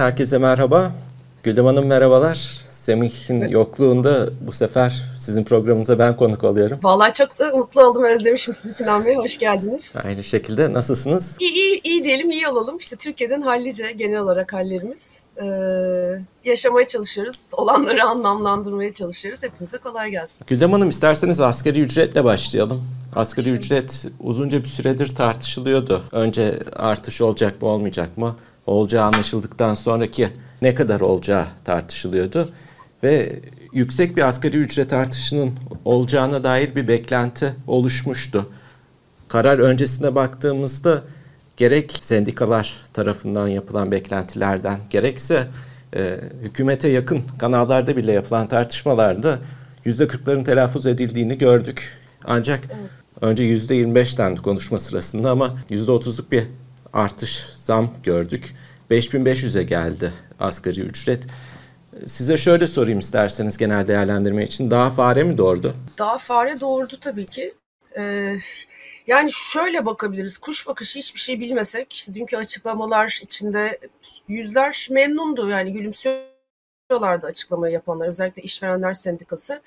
herkese merhaba. Güldem Hanım merhabalar. Semih'in yokluğunda bu sefer sizin programınıza ben konuk oluyorum. Vallahi çok da mutlu oldum. Özlemişim sizi Sinan Bey. Hoş geldiniz. Aynı şekilde. Nasılsınız? İyi, iyi, iyi diyelim, iyi olalım. İşte Türkiye'den hallice genel olarak hallerimiz. Ee, yaşamaya çalışıyoruz. Olanları anlamlandırmaya çalışıyoruz. Hepinize kolay gelsin. Güldem Hanım isterseniz asgari ücretle başlayalım. Asgari işte. ücret uzunca bir süredir tartışılıyordu. Önce artış olacak mı olmayacak mı? Olacağı anlaşıldıktan sonraki ne kadar olacağı tartışılıyordu ve yüksek bir asgari ücret artışının olacağına dair bir beklenti oluşmuştu. Karar öncesine baktığımızda gerek sendikalar tarafından yapılan beklentilerden gerekse e, hükümete yakın kanallarda bile yapılan tartışmalarda yüzde kırkların telaffuz edildiğini gördük. Ancak evet. önce yüzde yirmi beşten konuşma sırasında ama yüzde otuzluk bir artış zam gördük. 5500'e geldi asgari ücret. Size şöyle sorayım isterseniz genel değerlendirme için. Daha fare mi doğurdu? Daha fare doğurdu tabii ki. Ee, yani şöyle bakabiliriz. Kuş bakışı hiçbir şey bilmesek, işte dünkü açıklamalar içinde yüzler memnundu. Yani gülümsüyorlardı açıklamayı yapanlar. Özellikle işverenler sendikası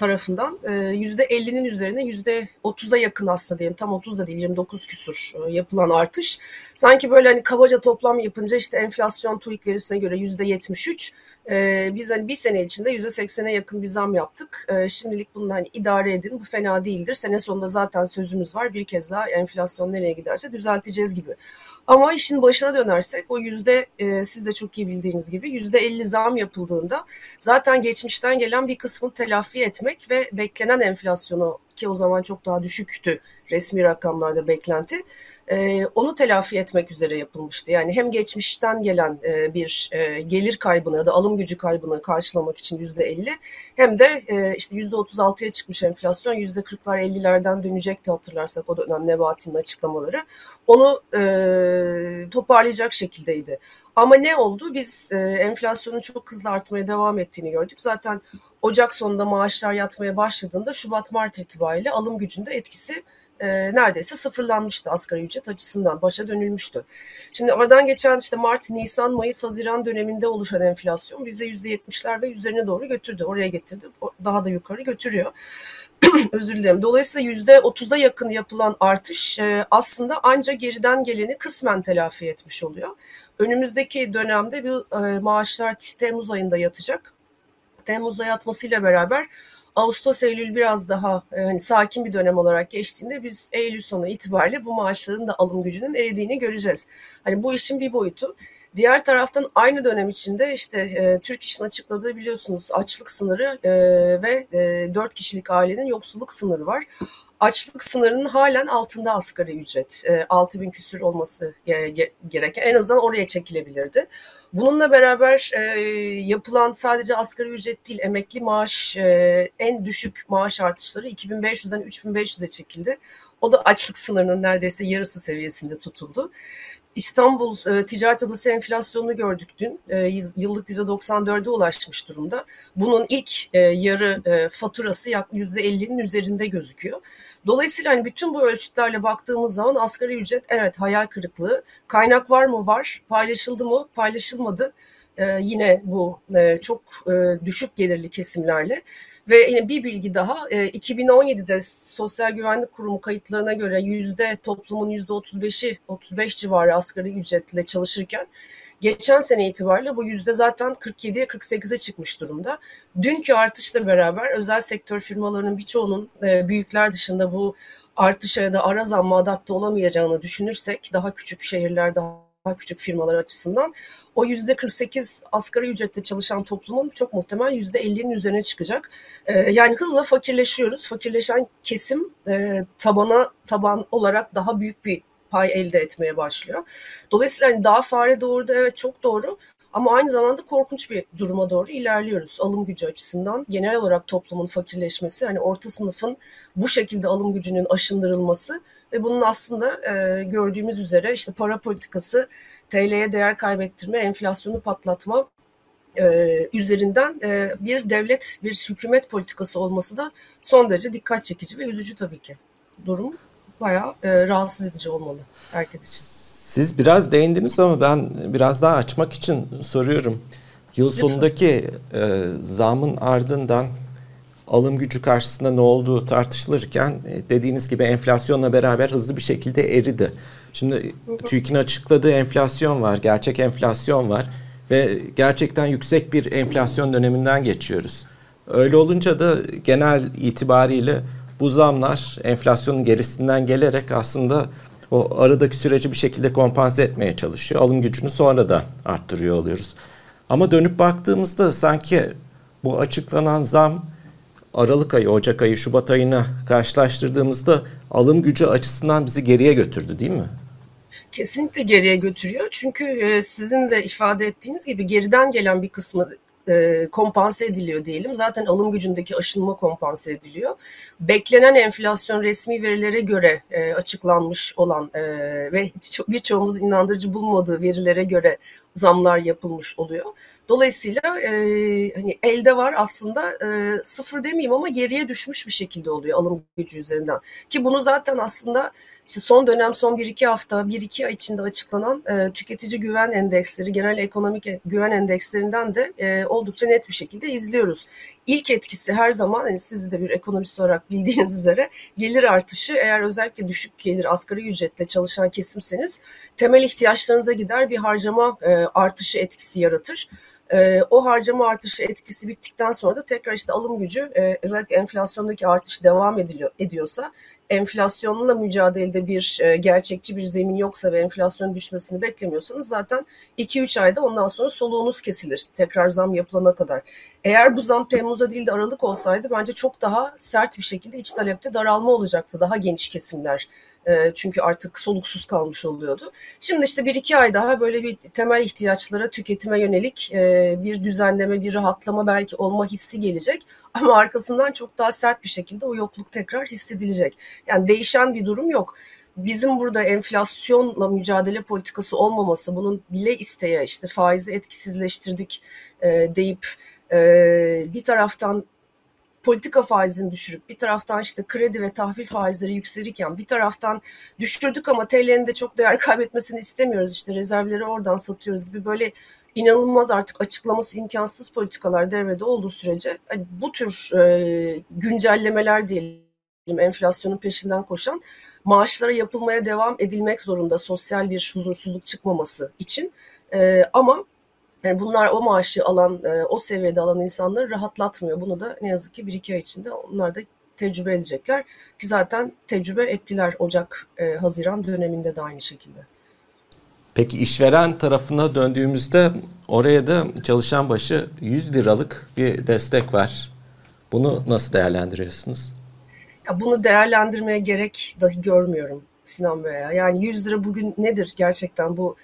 tarafından yüzde 50'nin üzerine yüzde 30'a yakın aslında diyelim tam 30 da değil 29 küsur yapılan artış. Sanki böyle hani kabaca toplam yapınca işte enflasyon TÜİK verisine göre yüzde 73 biz hani bir sene içinde yüzde 80'e yakın bir zam yaptık. Şimdilik bunu hani idare edin bu fena değildir. Sene sonunda zaten sözümüz var bir kez daha enflasyon nereye giderse düzelteceğiz gibi. Ama işin başına dönersek o yüzde siz de çok iyi bildiğiniz gibi yüzde 50 zam yapıldığında zaten geçmişten gelen bir kısmını telafi etmek ve beklenen enflasyonu ki o zaman çok daha düşüktü resmi rakamlarda beklenti e, onu telafi etmek üzere yapılmıştı. Yani hem geçmişten gelen e, bir e, gelir kaybını ya da alım gücü kaybını karşılamak için yüzde elli hem de e, işte yüzde otuz altıya çıkmış enflasyon yüzde kırklar ellilerden dönecekti hatırlarsak o dönem Nebati'nin açıklamaları. Onu toparlayacak şekildeydi. Ama ne oldu? Biz enflasyonun çok hızlı artmaya devam ettiğini gördük. Zaten Ocak sonunda maaşlar yatmaya başladığında Şubat-Mart itibariyle alım gücünde etkisi e, neredeyse sıfırlanmıştı asgari ücret açısından. Başa dönülmüştü. Şimdi aradan geçen işte Mart, Nisan, Mayıs, Haziran döneminde oluşan enflasyon bize %70'ler ve üzerine doğru götürdü. Oraya getirdi. Daha da yukarı götürüyor. Özür dilerim. Dolayısıyla %30'a yakın yapılan artış e, aslında ancak geriden geleni kısmen telafi etmiş oluyor. Önümüzdeki dönemde bu e, maaşlar Temmuz ayında yatacak. Temmuz'da yatmasıyla beraber Ağustos Eylül biraz daha e, hani sakin bir dönem olarak geçtiğinde biz Eylül sonu itibariyle bu maaşların da alım gücünün eridiğini göreceğiz. Hani bu işin bir boyutu. Diğer taraftan aynı dönem içinde işte e, Türk İş'in açıkladığı biliyorsunuz açlık sınırı e, ve e, 4 kişilik ailenin yoksulluk sınırı var açlık sınırının halen altında asgari ücret. E, 6 bin küsür olması gereken en azından oraya çekilebilirdi. Bununla beraber e, yapılan sadece asgari ücret değil emekli maaş e, en düşük maaş artışları 2500'den 3500'e çekildi. O da açlık sınırının neredeyse yarısı seviyesinde tutuldu. İstanbul e, Ticaret Odası enflasyonunu gördük dün. E, yıllık %94'e ulaşmış durumda. Bunun ilk e, yarı e, faturası yaklaşık %50'nin üzerinde gözüküyor. Dolayısıyla hani bütün bu ölçütlerle baktığımız zaman asgari ücret evet hayal kırıklığı. Kaynak var mı? Var. Paylaşıldı mı? Paylaşılmadı. E, yine bu e, çok e, düşük gelirli kesimlerle. Ve yine bir bilgi daha, e, 2017'de Sosyal Güvenlik Kurumu kayıtlarına göre yüzde toplumun yüzde 35'i 35 civarı asgari ücretle çalışırken geçen sene itibariyle bu yüzde zaten 47'ye 48'e çıkmış durumda. Dünkü artışla beraber özel sektör firmalarının birçoğunun e, büyükler dışında bu artışa ya da ara zamma adapte olamayacağını düşünürsek daha küçük şehirler daha daha küçük firmalar açısından o yüzde 48 asgari ücretle çalışan toplumun çok muhtemel yüzde 50'nin üzerine çıkacak. Ee, yani hızla fakirleşiyoruz. Fakirleşen kesim e, tabana taban olarak daha büyük bir pay elde etmeye başlıyor. Dolayısıyla hani daha fare doğurdu evet çok doğru ama aynı zamanda korkunç bir duruma doğru ilerliyoruz alım gücü açısından. Genel olarak toplumun fakirleşmesi, hani orta sınıfın bu şekilde alım gücünün aşındırılması ve bunun aslında e, gördüğümüz üzere işte para politikası, TL'ye değer kaybettirme, enflasyonu patlatma e, üzerinden e, bir devlet, bir hükümet politikası olması da son derece dikkat çekici ve üzücü tabii ki. Durum bayağı e, rahatsız edici olmalı herkes için. Siz biraz değindiniz ama ben biraz daha açmak için soruyorum. Yıl sonundaki e, zamın ardından alım gücü karşısında ne olduğu tartışılırken e, dediğiniz gibi enflasyonla beraber hızlı bir şekilde eridi. Şimdi TÜİK'in açıkladığı enflasyon var, gerçek enflasyon var ve gerçekten yüksek bir enflasyon döneminden geçiyoruz. Öyle olunca da genel itibariyle bu zamlar enflasyonun gerisinden gelerek aslında o aradaki süreci bir şekilde kompanse etmeye çalışıyor. Alım gücünü sonra da arttırıyor oluyoruz. Ama dönüp baktığımızda sanki bu açıklanan zam Aralık ayı, Ocak ayı, Şubat ayına karşılaştırdığımızda alım gücü açısından bizi geriye götürdü değil mi? Kesinlikle geriye götürüyor. Çünkü e, sizin de ifade ettiğiniz gibi geriden gelen bir kısmı e, kompanse ediliyor diyelim. Zaten alım gücündeki aşınma kompanse ediliyor. Beklenen enflasyon resmi verilere göre e, açıklanmış olan e, ve birçoğumuz inandırıcı bulmadığı verilere göre zamlar yapılmış oluyor. Dolayısıyla e, hani elde var aslında e, sıfır demeyeyim ama geriye düşmüş bir şekilde oluyor alım gücü üzerinden. Ki bunu zaten aslında işte son dönem son 1-2 hafta 1-2 ay içinde açıklanan e, tüketici güven endeksleri genel ekonomik güven endekslerinden de e, oldukça net bir şekilde izliyoruz. İlk etkisi her zaman hani siz de bir ekonomist olarak bildiğiniz üzere gelir artışı eğer özellikle düşük gelir asgari ücretle çalışan kesimseniz temel ihtiyaçlarınıza gider bir harcama e, artışı etkisi yaratır. E, o harcama artışı etkisi bittikten sonra da tekrar işte alım gücü e, özellikle enflasyondaki artış devam ediliyor ediyorsa enflasyonla mücadelede bir e, gerçekçi bir zemin yoksa ve enflasyon düşmesini beklemiyorsanız zaten 2-3 ayda ondan sonra soluğunuz kesilir tekrar zam yapılana kadar. Eğer bu zam Temmuz'a değil de Aralık olsaydı bence çok daha sert bir şekilde iç talepte daralma olacaktı. Daha geniş kesimler e, çünkü artık soluksuz kalmış oluyordu. Şimdi işte bir iki ay daha böyle bir temel ihtiyaçlara tüketime yönelik e, bir düzenleme, bir rahatlama belki olma hissi gelecek. Ama arkasından çok daha sert bir şekilde o yokluk tekrar hissedilecek. Yani değişen bir durum yok bizim burada enflasyonla mücadele politikası olmaması, bunun bile isteye işte faizi etkisizleştirdik e, deyip e, bir taraftan politika faizini düşürüp bir taraftan işte kredi ve tahvil faizleri yükselirken bir taraftan düşürdük ama TL'nin de çok değer kaybetmesini istemiyoruz. İşte rezervleri oradan satıyoruz gibi böyle inanılmaz artık açıklaması imkansız politikalar devrede olduğu sürece hani bu tür e, güncellemeler diyelim enflasyonun peşinden koşan maaşlara yapılmaya devam edilmek zorunda sosyal bir huzursuzluk çıkmaması için. E, ama yani bunlar o maaşı alan, e, o seviyede alan insanları rahatlatmıyor. Bunu da ne yazık ki bir iki ay içinde onlar da tecrübe edecekler. Ki zaten tecrübe ettiler Ocak, e, Haziran döneminde de aynı şekilde. Peki işveren tarafına döndüğümüzde oraya da çalışan başı 100 liralık bir destek var. Bunu nasıl değerlendiriyorsunuz? Ya bunu değerlendirmeye gerek dahi görmüyorum Sinan Bey. Yani 100 lira bugün nedir gerçekten bu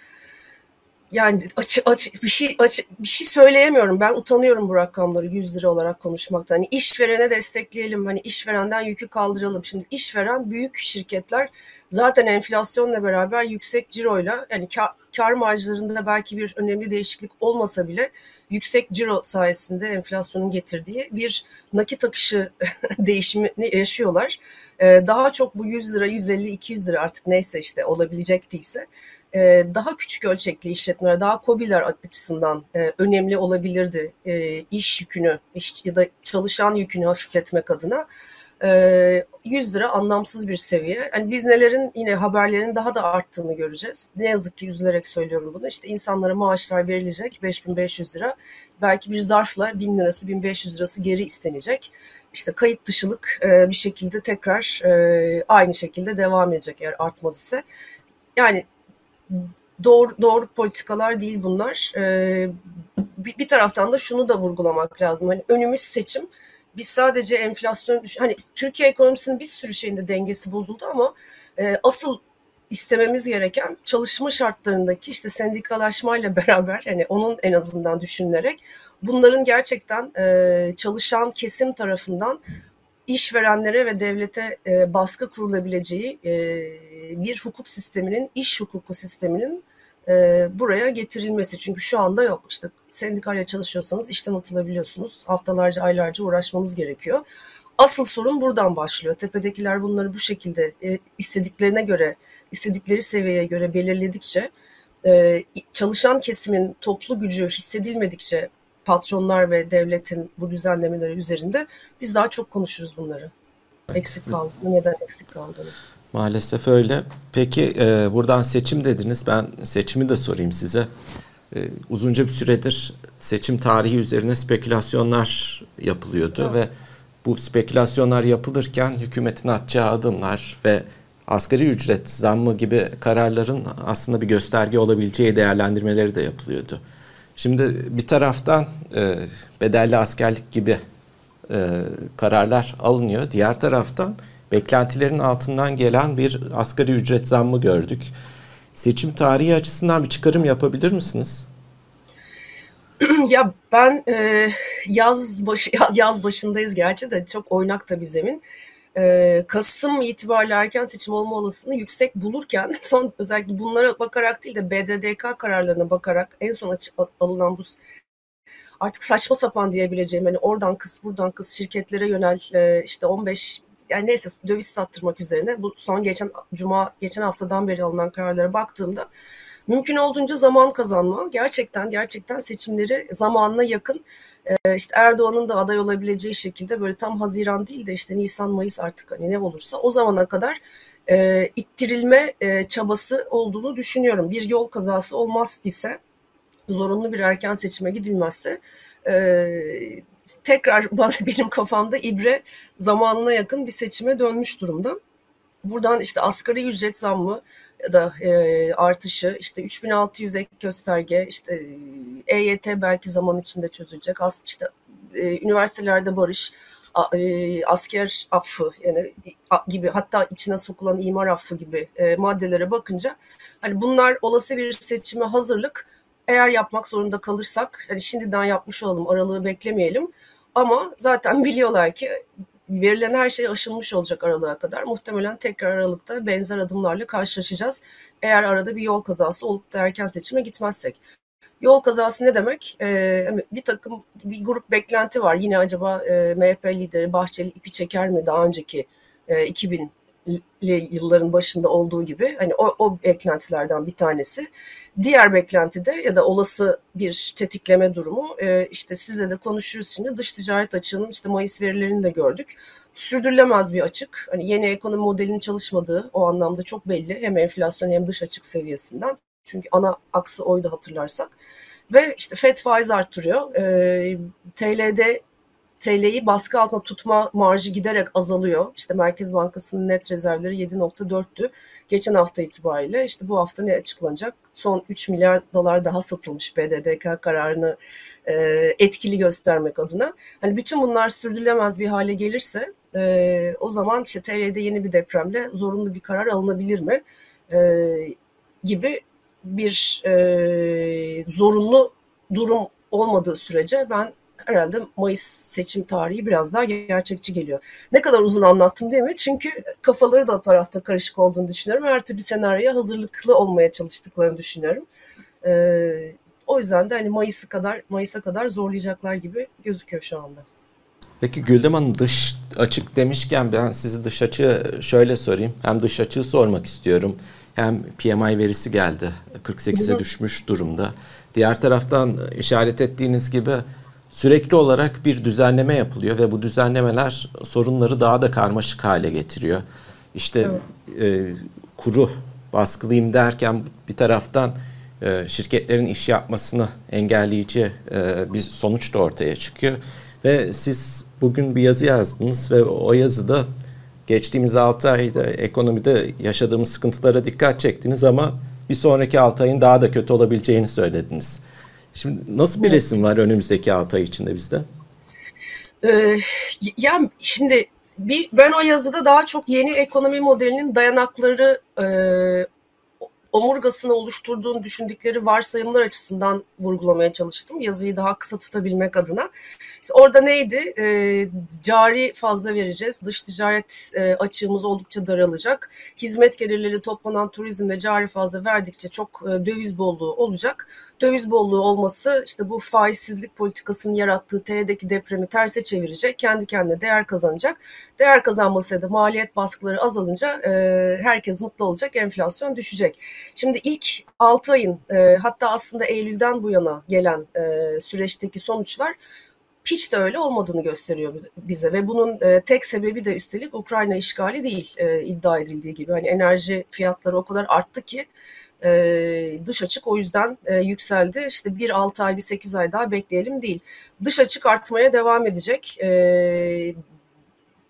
yani aç, aç, bir şey aç, bir şey söyleyemiyorum. Ben utanıyorum bu rakamları 100 lira olarak konuşmaktan. Hani işverene destekleyelim. Hani işverenden yükü kaldıralım. Şimdi işveren büyük şirketler zaten enflasyonla beraber yüksek ciroyla yani kar, kar marjlarında belki bir önemli değişiklik olmasa bile yüksek ciro sayesinde enflasyonun getirdiği bir nakit akışı değişimini yaşıyorlar. Ee, daha çok bu 100 lira, 150, 200 lira artık neyse işte olabilecektiyse daha küçük ölçekli işletmeler, daha kobiler açısından e, önemli olabilirdi e, iş yükünü iş, ya da çalışan yükünü hafifletmek adına. 100 lira anlamsız bir seviye. Yani biz nelerin yine haberlerin daha da arttığını göreceğiz. Ne yazık ki üzülerek söylüyorum bunu. İşte insanlara maaşlar verilecek 5500 lira. Belki bir zarfla 1000 lirası 1500 lirası geri istenecek. İşte kayıt dışılık bir şekilde tekrar aynı şekilde devam edecek eğer artmaz ise. Yani doğru doğru politikalar değil bunlar. Ee, bir, bir taraftan da şunu da vurgulamak lazım. Hani önümüz seçim. Biz sadece enflasyon hani Türkiye ekonomisinin bir sürü şeyinde dengesi bozuldu ama e, asıl istememiz gereken çalışma şartlarındaki işte sendikalaşmayla beraber hani onun en azından düşünülerek bunların gerçekten e, çalışan kesim tarafından işverenlere ve devlete e, baskı kurulabileceği e, bir hukuk sisteminin, iş hukuku sisteminin e, buraya getirilmesi. Çünkü şu anda yok. İşte sendikayla çalışıyorsanız işten atılabiliyorsunuz. Haftalarca, aylarca uğraşmamız gerekiyor. asıl sorun buradan başlıyor. Tepedekiler bunları bu şekilde e, istediklerine göre, istedikleri seviyeye göre belirledikçe e, çalışan kesimin toplu gücü hissedilmedikçe patronlar ve devletin bu düzenlemeleri üzerinde biz daha çok konuşuruz bunları. Eksik kaldı. Neden eksik kaldığını. Maalesef öyle. Peki e, buradan seçim dediniz. Ben seçimi de sorayım size. E, uzunca bir süredir seçim tarihi üzerine spekülasyonlar yapılıyordu evet. ve bu spekülasyonlar yapılırken hükümetin atacağı adımlar ve asgari ücret zammı gibi kararların aslında bir gösterge olabileceği değerlendirmeleri de yapılıyordu. Şimdi bir taraftan e, bedelli askerlik gibi e, kararlar alınıyor. Diğer taraftan beklentilerin altından gelen bir asgari ücret zammı gördük. Seçim tarihi açısından bir çıkarım yapabilir misiniz? ya ben e, yaz başı yaz başındayız gerçi de çok oynak da bir zemin. E, Kasım itibariyle erken seçim olma olasılığını yüksek bulurken son özellikle bunlara bakarak değil de BDDK kararlarına bakarak en son alınan bu artık saçma sapan diyebileceğim hani oradan kız buradan kız şirketlere yönel e, işte 15 yani neyse döviz sattırmak üzerine bu son geçen cuma geçen haftadan beri alınan kararlara baktığımda mümkün olduğunca zaman kazanma gerçekten gerçekten seçimleri zamanına yakın e, işte Erdoğan'ın da aday olabileceği şekilde böyle tam Haziran değil de işte Nisan Mayıs artık hani ne olursa o zamana kadar e, ittirilme e, çabası olduğunu düşünüyorum. Bir yol kazası olmaz ise zorunlu bir erken seçime gidilmezse e, tekrar benim kafamda ibre zamanına yakın bir seçime dönmüş durumda. Buradan işte asgari ücret zammı da e, artışı işte 3600 ek gösterge işte EYT belki zaman içinde çözülecek. As, işte e, üniversitelerde barış e, asker affı yani gibi hatta içine sokulan imar affı gibi e, maddelere bakınca hani bunlar olası bir seçime hazırlık eğer yapmak zorunda kalırsak hani şimdiden yapmış olalım aralığı beklemeyelim ama zaten biliyorlar ki verilen her şey aşılmış olacak aralığa kadar. Muhtemelen tekrar aralıkta benzer adımlarla karşılaşacağız. Eğer arada bir yol kazası olup da erken seçime gitmezsek. Yol kazası ne demek? Ee, bir takım bir grup beklenti var. Yine acaba e, MHP lideri Bahçeli ipi çeker mi daha önceki e, 2000 yılların başında olduğu gibi hani o, o beklentilerden bir tanesi. Diğer beklenti de ya da olası bir tetikleme durumu e, işte sizle de konuşuyoruz şimdi dış ticaret açığının işte Mayıs verilerini de gördük. Sürdürülemez bir açık. Hani yeni ekonomi modelinin çalışmadığı o anlamda çok belli. Hem enflasyon hem dış açık seviyesinden. Çünkü ana aksı oydu hatırlarsak. Ve işte FED faiz arttırıyor. E, TL'de TL'yi baskı altında tutma marjı giderek azalıyor. İşte Merkez Bankası'nın net rezervleri 7.4'tü. Geçen hafta itibariyle işte bu hafta ne açıklanacak? Son 3 milyar dolar daha satılmış BDDK kararını e, etkili göstermek adına. Hani bütün bunlar sürdürülemez bir hale gelirse e, o zaman işte TL'de yeni bir depremle zorunlu bir karar alınabilir mi? E, gibi bir e, zorunlu durum olmadığı sürece ben herhalde Mayıs seçim tarihi biraz daha gerçekçi geliyor. Ne kadar uzun anlattım değil mi? Çünkü kafaları da tarafta karışık olduğunu düşünüyorum. Her türlü senaryoya hazırlıklı olmaya çalıştıklarını düşünüyorum. Ee, o yüzden de hani Mayıs'a kadar Mayıs'a kadar zorlayacaklar gibi gözüküyor şu anda. Peki Güldem Hanım dış açık demişken ben sizi dış açığı şöyle sorayım. Hem dış açığı sormak istiyorum. Hem PMI verisi geldi. 48'e düşmüş durumda. Diğer taraftan işaret ettiğiniz gibi sürekli olarak bir düzenleme yapılıyor ve bu düzenlemeler sorunları daha da karmaşık hale getiriyor. İşte evet. e, kuru baskılayım derken bir taraftan e, şirketlerin iş yapmasını engelleyici e, bir sonuç da ortaya çıkıyor. Ve siz bugün bir yazı yazdınız ve o yazıda geçtiğimiz 6 ayda ekonomide yaşadığımız sıkıntılara dikkat çektiniz ama bir sonraki 6 ayın daha da kötü olabileceğini söylediniz. Şimdi nasıl bir evet. resim var önümüzdeki 6 ay içinde bizde? Ee, ya şimdi bir, ben o yazıda daha çok yeni ekonomi modelinin dayanakları e, omurgasını oluşturduğunu düşündükleri varsayımlar açısından vurgulamaya çalıştım. Yazıyı daha kısa tutabilmek adına. İşte orada neydi? E, cari fazla vereceğiz. Dış ticaret e, açığımız oldukça daralacak. Hizmet gelirleri toplanan turizmde cari fazla verdikçe çok e, döviz bolluğu olacak. Döviz bolluğu olması işte bu faizsizlik politikasının yarattığı TL'deki depremi terse çevirecek. Kendi kendine değer kazanacak. Değer kazanması da maliyet baskıları azalınca e, herkes mutlu olacak. Enflasyon düşecek. Şimdi ilk 6 ayın e, hatta aslında Eylül'den bu yana gelen e, süreçteki sonuçlar hiç de öyle olmadığını gösteriyor bize ve bunun e, tek sebebi de üstelik Ukrayna işgali değil e, iddia edildiği gibi. Hani enerji fiyatları o kadar arttı ki e, dış açık o yüzden e, yükseldi. İşte bir 6 ay bir 8 ay daha bekleyelim değil. Dış açık artmaya devam edecek. E,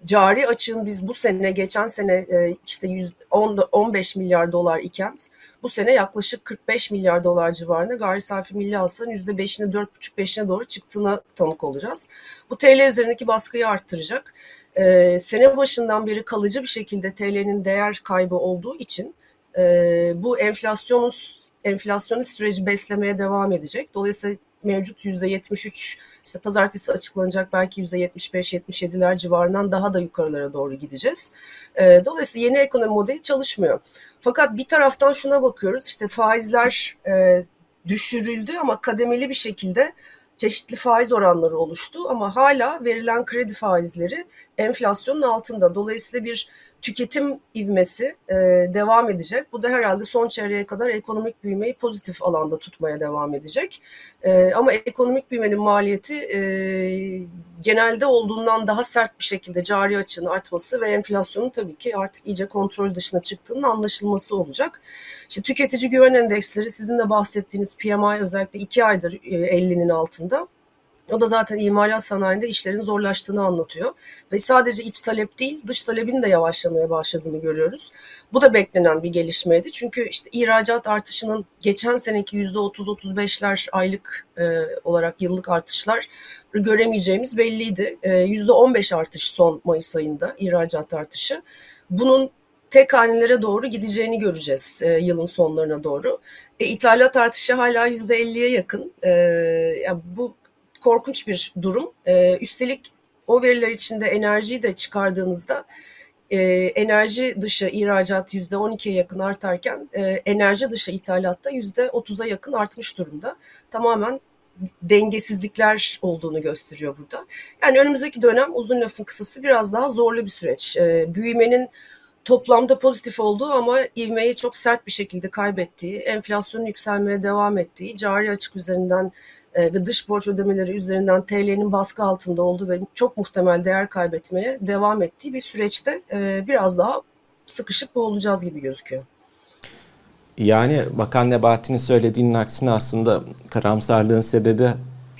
cari açığın biz bu sene geçen sene e, işte 100, 10, 15 milyar dolar iken bu sene yaklaşık 45 milyar dolar civarında gayri safi milli hasılanın %5'ine 4,5-5'ine doğru çıktığına tanık olacağız. Bu TL üzerindeki baskıyı arttıracak. Ee, sene başından beri kalıcı bir şekilde TL'nin değer kaybı olduğu için e, bu enflasyonun enflasyonu süreci beslemeye devam edecek. Dolayısıyla mevcut %73 işte pazartesi açıklanacak belki %75-77'ler civarından daha da yukarılara doğru gideceğiz. E, dolayısıyla yeni ekonomi modeli çalışmıyor. Fakat bir taraftan şuna bakıyoruz işte faizler e, düşürüldü ama kademeli bir şekilde çeşitli faiz oranları oluştu ama hala verilen kredi faizleri enflasyonun altında. Dolayısıyla bir tüketim ivmesi e, devam edecek. Bu da herhalde son çeyreğe kadar ekonomik büyümeyi pozitif alanda tutmaya devam edecek. E, ama ekonomik büyümenin maliyeti e, genelde olduğundan daha sert bir şekilde cari açığın artması ve enflasyonun tabii ki artık iyice kontrol dışına çıktığının anlaşılması olacak. İşte tüketici güven endeksleri sizin de bahsettiğiniz PMI özellikle iki aydır 50'nin altında. O da zaten imalat sanayinde işlerin zorlaştığını anlatıyor. Ve sadece iç talep değil dış talebin de yavaşlamaya başladığını görüyoruz. Bu da beklenen bir gelişmeydi. Çünkü işte ihracat artışının geçen seneki %30-35'ler aylık e, olarak yıllık artışlar göremeyeceğimiz belliydi. E, %15 artış son Mayıs ayında ihracat artışı. Bunun tek hanelere doğru gideceğini göreceğiz e, yılın sonlarına doğru. E, ithalat artışı hala %50'ye yakın. E, yani bu korkunç bir durum. E, üstelik o veriler içinde enerjiyi de çıkardığınızda e, enerji dışı ihracat yüzde 12'ye yakın artarken e, enerji dışı ithalatta yüzde 30'a yakın artmış durumda. Tamamen dengesizlikler olduğunu gösteriyor burada. Yani önümüzdeki dönem uzun lafın kısası biraz daha zorlu bir süreç. E, büyümenin toplamda pozitif olduğu ama ivmeyi çok sert bir şekilde kaybettiği, enflasyonun yükselmeye devam ettiği, cari açık üzerinden e, ve dış borç ödemeleri üzerinden TL'nin baskı altında olduğu ve çok muhtemel değer kaybetmeye devam ettiği bir süreçte e, biraz daha sıkışıp boğulacağız gibi gözüküyor. Yani Bakan Nebati'nin söylediğinin aksine aslında karamsarlığın sebebi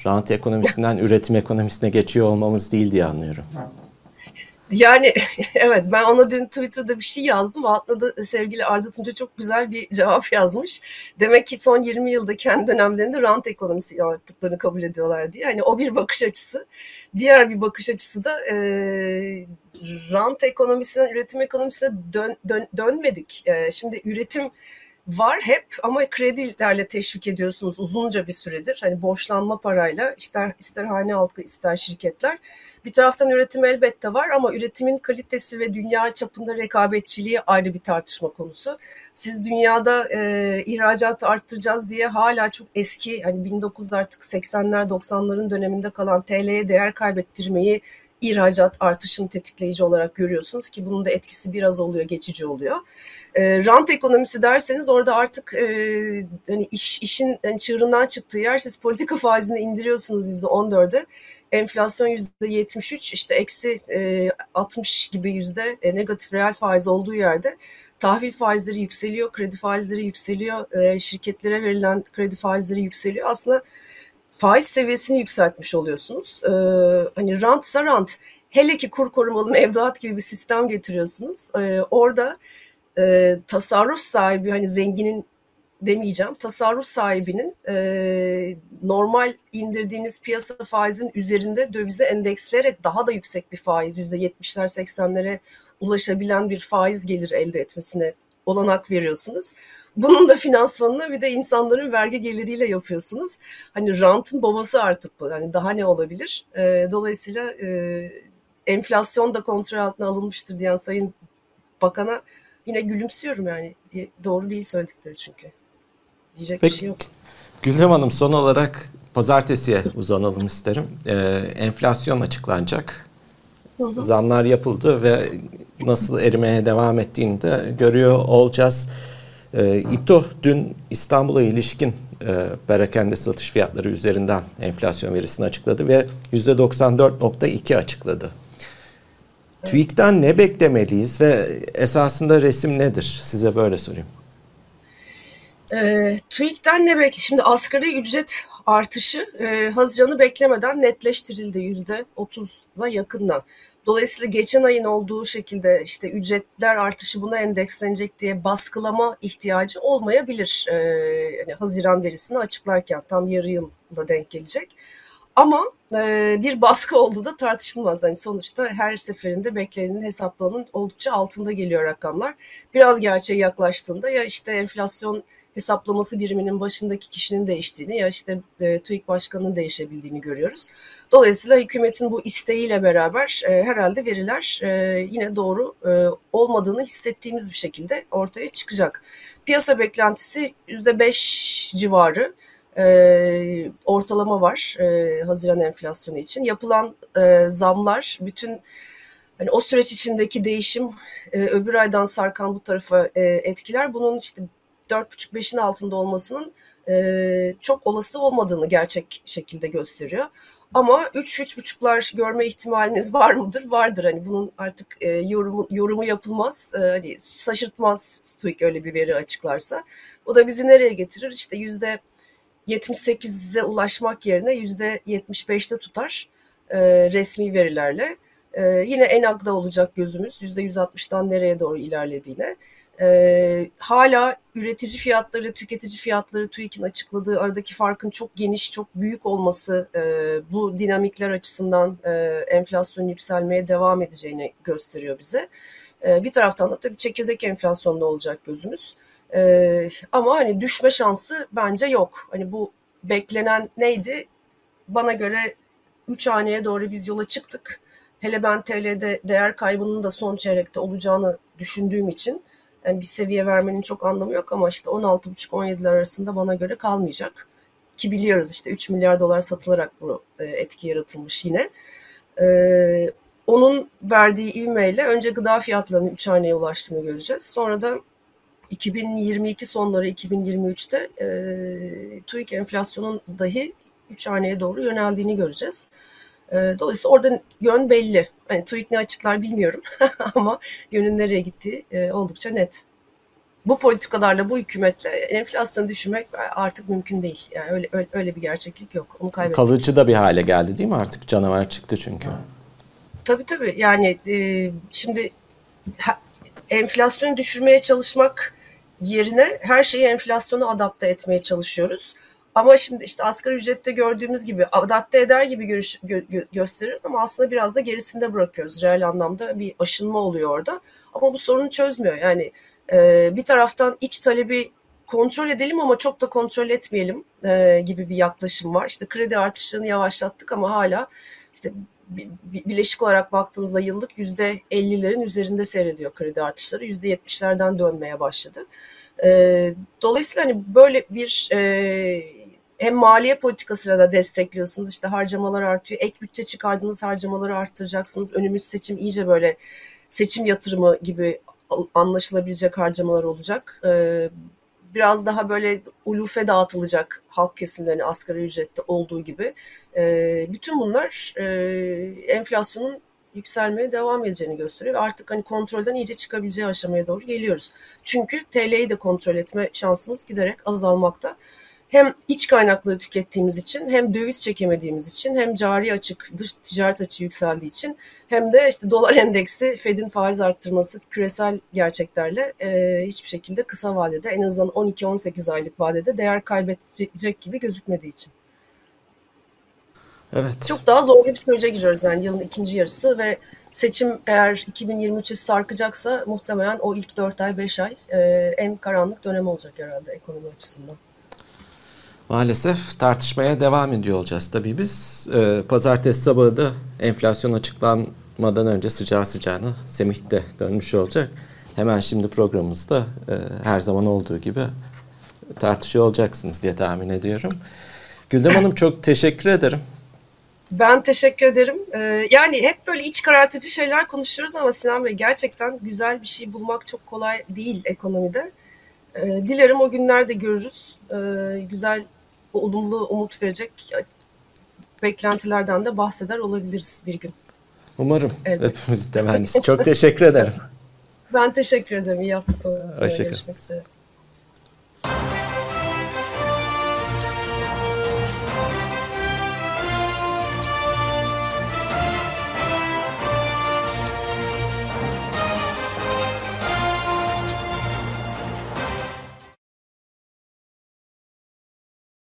rant ekonomisinden üretim ekonomisine geçiyor olmamız değil diye anlıyorum. Yani evet ben ona dün Twitter'da bir şey yazdım. Altına da sevgili Arda Tunca çok güzel bir cevap yazmış. Demek ki son 20 yılda kendi dönemlerinde rant ekonomisi yaptıklarını kabul ediyorlar diye. Yani o bir bakış açısı. Diğer bir bakış açısı da e, rant ekonomisinden üretim ekonomisine dön, dön, dönmedik. E, şimdi üretim var hep ama kredilerle teşvik ediyorsunuz uzunca bir süredir. Hani borçlanma parayla ister, ister hane halkı ister şirketler. Bir taraftan üretim elbette var ama üretimin kalitesi ve dünya çapında rekabetçiliği ayrı bir tartışma konusu. Siz dünyada e, ihracatı arttıracağız diye hala çok eski hani 1900'ler artık 80'ler 90'ların döneminde kalan TL'ye değer kaybettirmeyi ihracat artışını tetikleyici olarak görüyorsunuz ki bunun da etkisi biraz oluyor, geçici oluyor. E, rant ekonomisi derseniz orada artık e, hani iş, işin yani çığırından çıktığı yer siz politika faizini indiriyorsunuz yüzde 14'e. Enflasyon yüzde 73 işte eksi e, 60 gibi yüzde e, negatif reel faiz olduğu yerde tahvil faizleri yükseliyor, kredi faizleri yükseliyor, e, şirketlere verilen kredi faizleri yükseliyor. Aslında faiz seviyesini yükseltmiş oluyorsunuz. Ee, hani rantsa rant. Hele ki kur korumalı mevduat gibi bir sistem getiriyorsunuz. Ee, orada e, tasarruf sahibi hani zenginin demeyeceğim tasarruf sahibinin e, normal indirdiğiniz piyasa faizin üzerinde dövize endeksleyerek daha da yüksek bir faiz yüzde yetmişler seksenlere ulaşabilen bir faiz gelir elde etmesine olanak veriyorsunuz. Bunun da finansmanını bir de insanların vergi geliriyle yapıyorsunuz. Hani rantın babası artık bu. Yani daha ne olabilir? E, dolayısıyla e, enflasyon da kontrol altına alınmıştır diyen Sayın Bakan'a yine gülümsüyorum yani. Diye, doğru değil söyledikleri çünkü. Diyecek Peki, bir şey yok. Gülhem Hanım son olarak pazartesiye uzanalım isterim. Ee, enflasyon açıklanacak. Hı hı. Zamlar yapıldı ve nasıl erimeye devam ettiğini de görüyor olacağız. Ee, İTO dün İstanbul'a ilişkin e, perakende satış fiyatları üzerinden enflasyon verisini açıkladı ve %94.2 açıkladı. TÜİK'ten ne beklemeliyiz ve esasında resim nedir? Size böyle sorayım. E, TÜİK'ten ne bekli? Şimdi asgari ücret artışı e, Haziran'ı beklemeden netleştirildi yüzde 30'a yakınla. Dolayısıyla geçen ayın olduğu şekilde işte ücretler artışı buna endekslenecek diye baskılama ihtiyacı olmayabilir. Ee, yani Haziran verisini açıklarken tam yarı yılda denk gelecek. Ama e, bir baskı olduğu da tartışılmaz. Yani sonuçta her seferinde beklenenin hesaplarının oldukça altında geliyor rakamlar. Biraz gerçeğe yaklaştığında ya işte enflasyon hesaplaması biriminin başındaki kişinin değiştiğini ya işte e, TÜİK Başkanı'nın değişebildiğini görüyoruz. Dolayısıyla hükümetin bu isteğiyle beraber e, herhalde veriler e, yine doğru e, olmadığını hissettiğimiz bir şekilde ortaya çıkacak. Piyasa beklentisi %5 civarı e, ortalama var e, Haziran enflasyonu için. Yapılan e, zamlar bütün hani o süreç içindeki değişim e, öbür aydan sarkan bu tarafa e, etkiler. Bunun işte 4,5-5'in altında olmasının e, çok olası olmadığını gerçek şekilde gösteriyor. Ama 3-3,5'lar görme ihtimaliniz var mıdır? Vardır. Hani bunun artık e, yorumu, yorumu yapılmaz. E, hani şaşırtmaz TÜİK öyle bir veri açıklarsa. O da bizi nereye getirir? İşte yüzde 78'e ulaşmak yerine yüzde 75'te tutar e, resmi verilerle. E, yine en agda olacak gözümüz yüzde 160'dan nereye doğru ilerlediğine. E, hala üretici fiyatları, tüketici fiyatları TÜİK'in açıkladığı aradaki farkın çok geniş, çok büyük olması e, bu dinamikler açısından e, enflasyon yükselmeye devam edeceğini gösteriyor bize. E, bir taraftan da tabii çekirdek enflasyonda olacak gözümüz. E, ama hani düşme şansı bence yok. Hani bu beklenen neydi? Bana göre 3 haneye doğru biz yola çıktık. Hele ben TL'de değer kaybının da son çeyrekte olacağını düşündüğüm için yani bir seviye vermenin çok anlamı yok ama işte 16,5-17'ler arasında bana göre kalmayacak. Ki biliyoruz işte 3 milyar dolar satılarak bu e, etki yaratılmış yine. Ee, onun verdiği ivmeyle önce gıda fiyatlarının 3 haneye ulaştığını göreceğiz. Sonra da 2022 sonları 2023'te e, TÜİK enflasyonun dahi 3 haneye doğru yöneldiğini göreceğiz. E, dolayısıyla orada yön belli. Hani TÜİK ne açıklar bilmiyorum ama yönün nereye gittiği e, oldukça net. Bu politikalarla, bu hükümetle enflasyonu düşürmek artık mümkün değil. Yani öyle öyle, öyle bir gerçeklik yok. Onu kaybettik. Kalıcı da bir hale geldi değil mi artık? Canavar çıktı çünkü. Tabii tabii. Yani e, şimdi ha, enflasyonu düşürmeye çalışmak yerine her şeyi enflasyona adapte etmeye çalışıyoruz. Ama şimdi işte asgari ücrette gördüğümüz gibi adapte eder gibi görüş, gö, gö, gösteriyoruz ama aslında biraz da gerisinde bırakıyoruz. Reel anlamda bir aşınma oluyor orada. Ama bu sorunu çözmüyor. Yani e, bir taraftan iç talebi kontrol edelim ama çok da kontrol etmeyelim e, gibi bir yaklaşım var. İşte kredi artışlarını yavaşlattık ama hala işte bileşik olarak baktığınızda yıllık yüzde 50'lerin üzerinde seyrediyor kredi artışları. Yüzde 70'lerden dönmeye başladı. E, dolayısıyla hani böyle bir e, hem maliye politikasıyla da destekliyorsunuz. İşte harcamalar artıyor. Ek bütçe çıkardığınız harcamaları arttıracaksınız. Önümüz seçim iyice böyle seçim yatırımı gibi anlaşılabilecek harcamalar olacak. Ee, biraz daha böyle ulufe dağıtılacak halk kesimlerine asgari ücrette olduğu gibi. Ee, bütün bunlar e, enflasyonun yükselmeye devam edeceğini gösteriyor. Artık hani kontrolden iyice çıkabileceği aşamaya doğru geliyoruz. Çünkü TL'yi de kontrol etme şansımız giderek azalmakta hem iç kaynakları tükettiğimiz için hem döviz çekemediğimiz için hem cari açık dış ticaret açığı yükseldiği için hem de işte dolar endeksi Fed'in faiz arttırması küresel gerçeklerle e, hiçbir şekilde kısa vadede en azından 12-18 aylık vadede değer kaybedecek gibi gözükmediği için. Evet. Çok daha zor bir sürece giriyoruz yani yılın ikinci yarısı ve seçim eğer 2023'e sarkacaksa muhtemelen o ilk 4 ay 5 ay e, en karanlık dönem olacak herhalde ekonomi açısından. Maalesef tartışmaya devam ediyor olacağız. Tabii biz e, pazartesi sabahı da enflasyon açıklanmadan önce sıcağı sıcağına Semih'te dönmüş olacak. Hemen şimdi programımızda e, her zaman olduğu gibi tartışıyor olacaksınız diye tahmin ediyorum. Güldem Hanım çok teşekkür ederim. Ben teşekkür ederim. Ee, yani hep böyle iç karartıcı şeyler konuşuyoruz ama Sinan Bey gerçekten güzel bir şey bulmak çok kolay değil ekonomide. Ee, dilerim o günlerde görürüz. Ee, güzel, olumlu umut verecek beklentilerden de bahseder olabiliriz bir gün. Umarım. Evet. Hepimiz temennisi. Çok teşekkür ederim. Ben teşekkür ederim. İyi hafta sonu. Hoşçakalın. Görüşmek üzere.